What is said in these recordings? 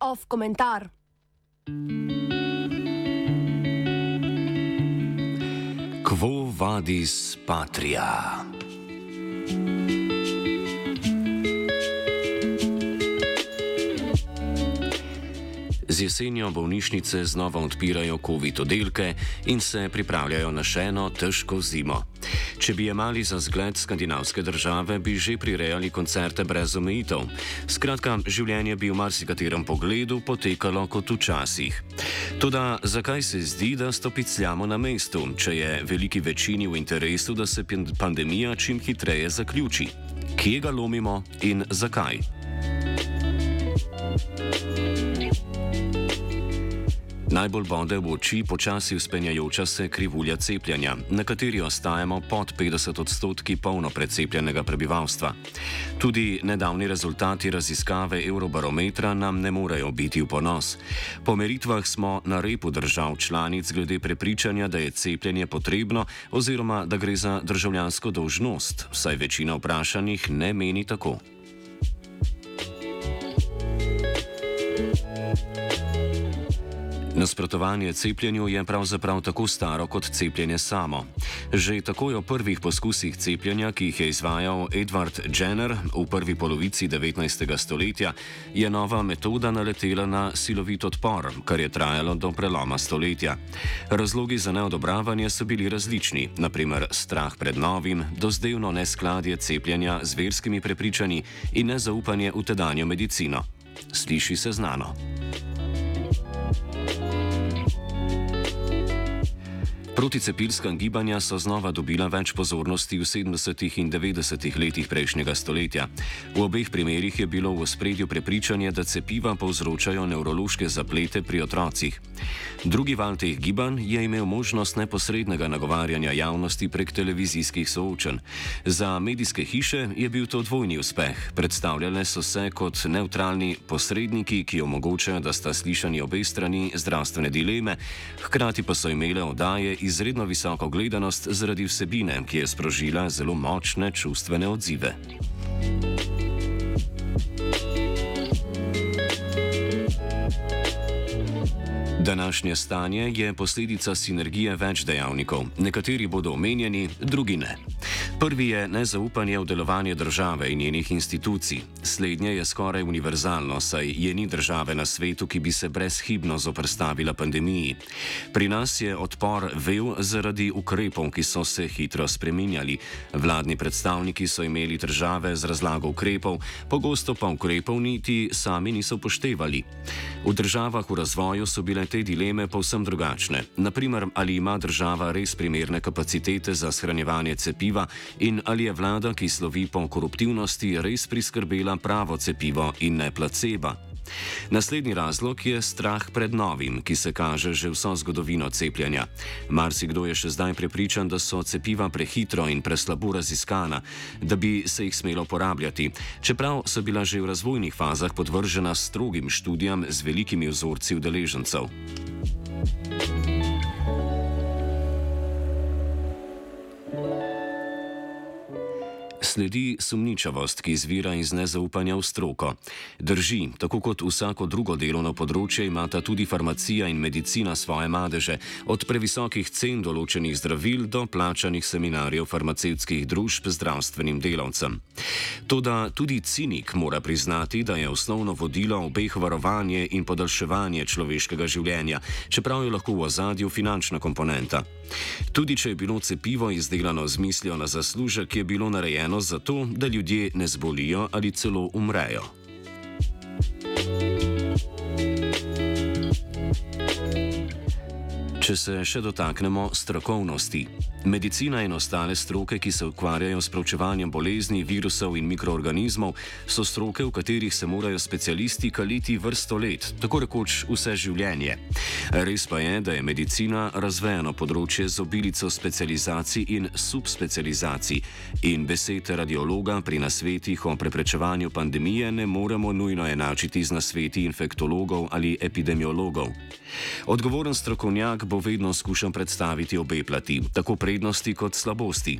Off komentar. Quo vadis patria? Z jesenjo bolnišnice znova odpirajo COVID oddelke in se pripravljajo na še eno težko zimo. Če bi imeli za zgled skandinavske države, bi že prirejali koncerte brez omejitev. Skratka, življenje bi v marsikaterem pogledu potekalo kot včasih. Toda zakaj se zdi, da stopicljamo na mestu, če je veliki večini v interesu, da se pandemija čim hitreje zaključi? Kje ga lomimo in zakaj? Najbolj bode v oči počasi uspenjajoča se krivulja cepljenja, na kateri ostajamo pod 50 odstotki polno precepljenega prebivalstva. Tudi nedavni rezultati raziskave Eurobarometra nam ne morejo biti v ponos. Po meritvah smo na repu držav članic glede prepričanja, da je cepljenje potrebno oziroma da gre za državljansko dolžnost, saj večina vprašanih ne meni tako. Nasprotovanje cepljenju je pravzaprav tako staro kot cepljenje samo. Že takoj o prvih poskusih cepljenja, ki jih je izvajal Edward Jenner v prvi polovici 19. stoletja, je nova metoda naletela na silovit odpor, kar je trajalo do preloma stoletja. Razlogi za neodobravanje so bili različni, naprimer strah pred novim, dozdevno neskladje cepljenja z verskimi prepričanji in nezaupanje v tedanjo medicino. Sliši se znano. Proticepilska gibanja so znova dobila več pozornosti v 70. in 90. letih prejšnjega stoletja. V obeh primerih je bilo v spredju prepričanje, da cepiva povzročajo nevrološke zaplete pri otrocih. Drugi val teh gibanj je imel možnost neposrednega nagovarjanja javnosti prek televizijskih soočen. Za medijske hiše je bil to dvojni uspeh. Predstavljale so se kot neutralni posredniki, ki omogočajo, da sta slišani obe strani zdravstvene dileme, hkrati pa so imele oddaje izredno visoko gledanost zaradi vsebine, ki je sprožila zelo močne čustvene odzive. Današnje stanje je posledica sinergije več dejavnikov. Nekateri bodo omenjeni, drugi ne. Prvi je nezaupanje v delovanje države in njenih institucij. Slednje je skoraj univerzalno, saj je ni države na svetu, ki bi se brezhibno zoprstavila pandemiji. Pri nas je odpor vel zaradi ukrepov, ki so se hitro spreminjali. Vladni predstavniki so imeli države z razlago ukrepov, pogosto pa ukrepov niti sami niso upoštevali. V državah v razvoju so bile te dileme povsem drugačne. Naprimer, ali ima država res primerne kapacitete za shranjevanje cepiva in ali je vlada, ki slovi po koruptivnosti, res priskrbela pravo cepivo in ne placebo. Naslednji razlog je strah pred novim, ki se kaže že vso zgodovino cepljenja. Marsikdo je še zdaj prepričan, da so cepiva prehitro in preslabo raziskana, da bi se jih smelo uporabljati, čeprav so bila že v razvojnih fazah podvržena strogim študijam z velikimi vzorci udeležencev. Sledi sumničavost, ki izvira iz nezaupanja v stroko. Drži, tako kot vsako drugo delovno področje, imata tudi farmacija in medicina svoje madeže, od previsokih cen določenih zdravil do plačanih seminarjev farmacevtskih družb zdravstvenim delavcem. Toda tudi cinik mora priznati, da je osnovno vodilo obeh varovanje in podaljševanje človeškega življenja, čeprav je lahko v ozadju finančna komponenta. Tudi če je bilo cepivo izdelano z mislijo na zaslužek, je bilo narejeno zato, da ljudje ne zbolijo ali celo umrejo. Če se še dotaknemo strokovnosti. Medicina in ostale stroke, ki se ukvarjajo s pravčevanjem bolezni, virusov in mikroorganizmov, so stroke, v katerih se morajo specialisti kaliti vrsto let, tako rekoč vse življenje. Res pa je, da je medicina razvejeno področje z obilico specializacij in subspecializacij in besed radiologa pri nasvetih o preprečevanju pandemije ne moremo nujno enačiti z nasveti infektologov ali epidemiologov. Odgovoren strokovnjak bo vedno skušal predstaviti obe plati, tako prednosti kot slabosti.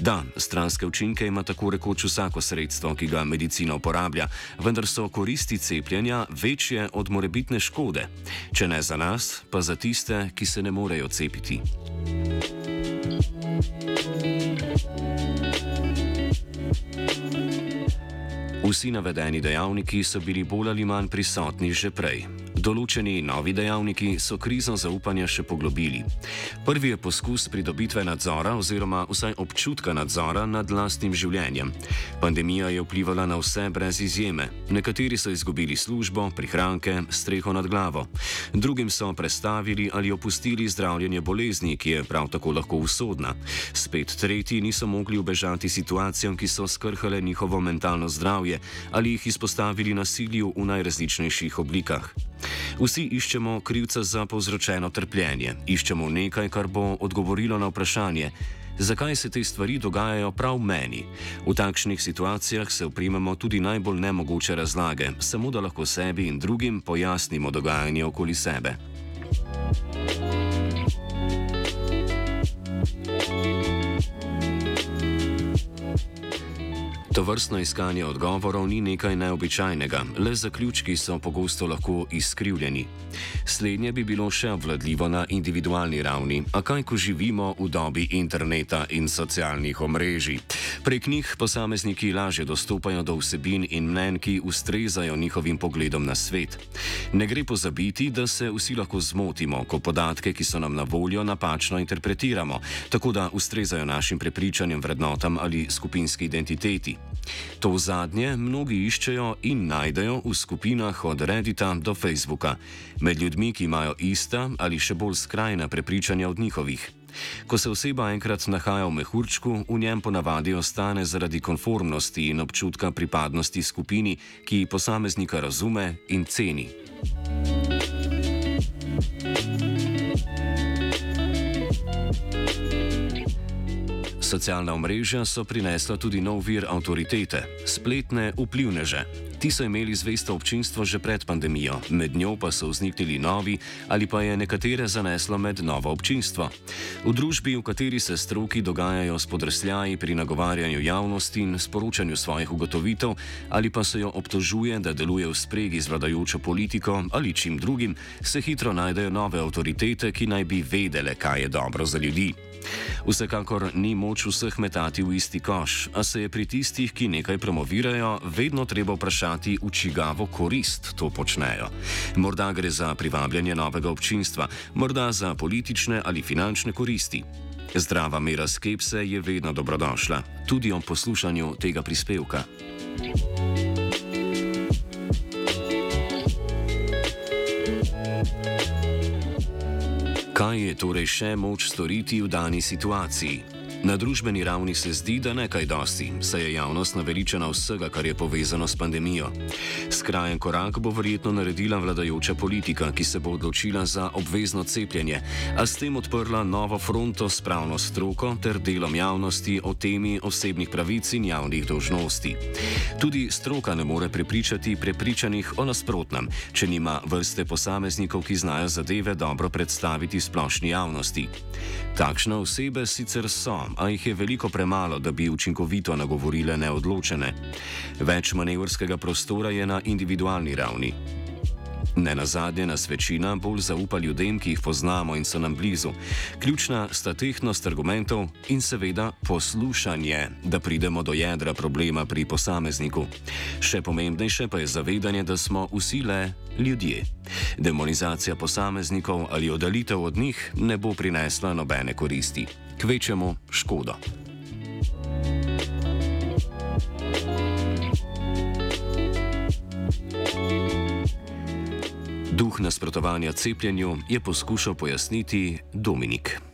Da, stranske učinke ima tako rekoč vsako sredstvo, ki ga medicina uporablja, vendar so koristi cepljenja večje od morebitne škode. Če ne za nas, pa za tiste, ki se ne morejo cepiti. Vsi navedeni dejavniki so bili bolj ali manj prisotni že prej. Določeni novi dejavniki so krizo zaupanja še poglobili. Prvi je poskus pridobitve nadzora oziroma vsaj občutka nadzora nad lastnim življenjem. Pandemija je vplivala na vse brez izjeme. Nekateri so izgubili službo, prihranke, streho nad glavo. Drugim so prestavili ali opustili zdravljenje bolezni, ki je prav tako lahko usodna. Spet tretji niso mogli ubežati situacijam, ki so skrhale njihovo mentalno zdravje ali jih izpostavili nasilju v najrazličnejših oblikah. Vsi iščemo krivca za povzročeno trpljenje, iščemo nekaj, kar bo odgovorilo na vprašanje, zakaj se te stvari dogajajo prav meni. V takšnih situacijah se uprimemo tudi najbolj nemogoče razlage, samo da lahko sebi in drugim pojasnimo dogajanje okoli sebe. To vrstno iskanje odgovorov ni nekaj neobičajnega, le zaključki so pogosto lahko izkrivljeni. Slednje bi bilo še obvladljivo na individualni ravni, a kaj ko živimo v dobi interneta in socialnih omrežij. Prek njih posamezniki lažje dostopajo do vsebin in mnen, ki ustrezajo njihovim pogledom na svet. Ne gre pozabiti, da se vsi lahko zmotimo, ko podatke, ki so nam na voljo, napačno interpretiramo, tako da ustrezajo našim prepričanjem, vrednotam ali skupinski identiteti. To zadnje mnogi iščejo in najdejo v skupinah od Reddita do Facebooka, med ljudmi, ki imajo ista ali še bolj skrajna prepričanja od njihovih. Ko se oseba enkrat nahaja v mehurčku, v njem ponavadi ostane zaradi konformnosti in občutka pripadnosti skupini, ki posameznika razume in ceni. Socialna omrežja so prinesla tudi nov vir avtoritete - spletne vplivneže. Ti so imeli zvesto občinstvo že pred pandemijo, med njo pa so vzniknili novi ali pa je nekatere zaneslo med novo občinstvo. V družbi, v kateri se stroki dogajajo s podrsljaji pri nagovarjanju javnosti in sporočanju svojih ugotovitev, ali pa se jo obtožuje, da deluje v spregi z vladajočo politiko ali čim drugim, se hitro najdejo nove avtoritete, ki naj bi vedele, kaj je dobro za ljudi. Vsekakor ni moč vseh metati v isti koš, a se je pri tistih, ki nekaj promovirajo, vedno treba vprašati, v čigavo korist to počnejo. Morda gre za privabljanje novega občinstva, morda za politične ali finančne koristi. Zdrava mera skepse je vedno dobrodošla, tudi ob poslušanju tega prispevka. Kaj je torej še moč storiti v dani situaciji? Na družbeni ravni se zdi, da nekaj dosti, saj je javnost naveličena vsega, kar je povezano s pandemijo. Skrajen korak bo verjetno naredila vladajoča politika, ki se bo odločila za obvezno cepljenje, a s tem odprla novo fronto s pravno stroko ter delom javnosti o temi osebnih pravic in javnih dožnosti. Tudi stroka ne more prepričati prepričanih o nasprotnem, če nima vrste posameznikov, ki znajo zadeve dobro predstaviti splošni javnosti. Takšne osebe sicer so, a jih je veliko premalo, da bi učinkovito nagovorile neodločene. Več manevrskega prostora je na individualni ravni. Ne na zadnje nas večina bolj zaupa ljudem, ki jih poznamo in so nam blizu. Ključna sta tehnost argumentov in seveda poslušanje, da pridemo do jedra problema pri posamezniku. Še pomembnejše pa je zavedanje, da smo vsi le ljudje. Demonizacija posameznikov ali oddalitev od njih ne bo prinesla nobene koristi kvečemo škodo. Duh nasprotovanja cepljenju je poskušal pojasniti Dominik.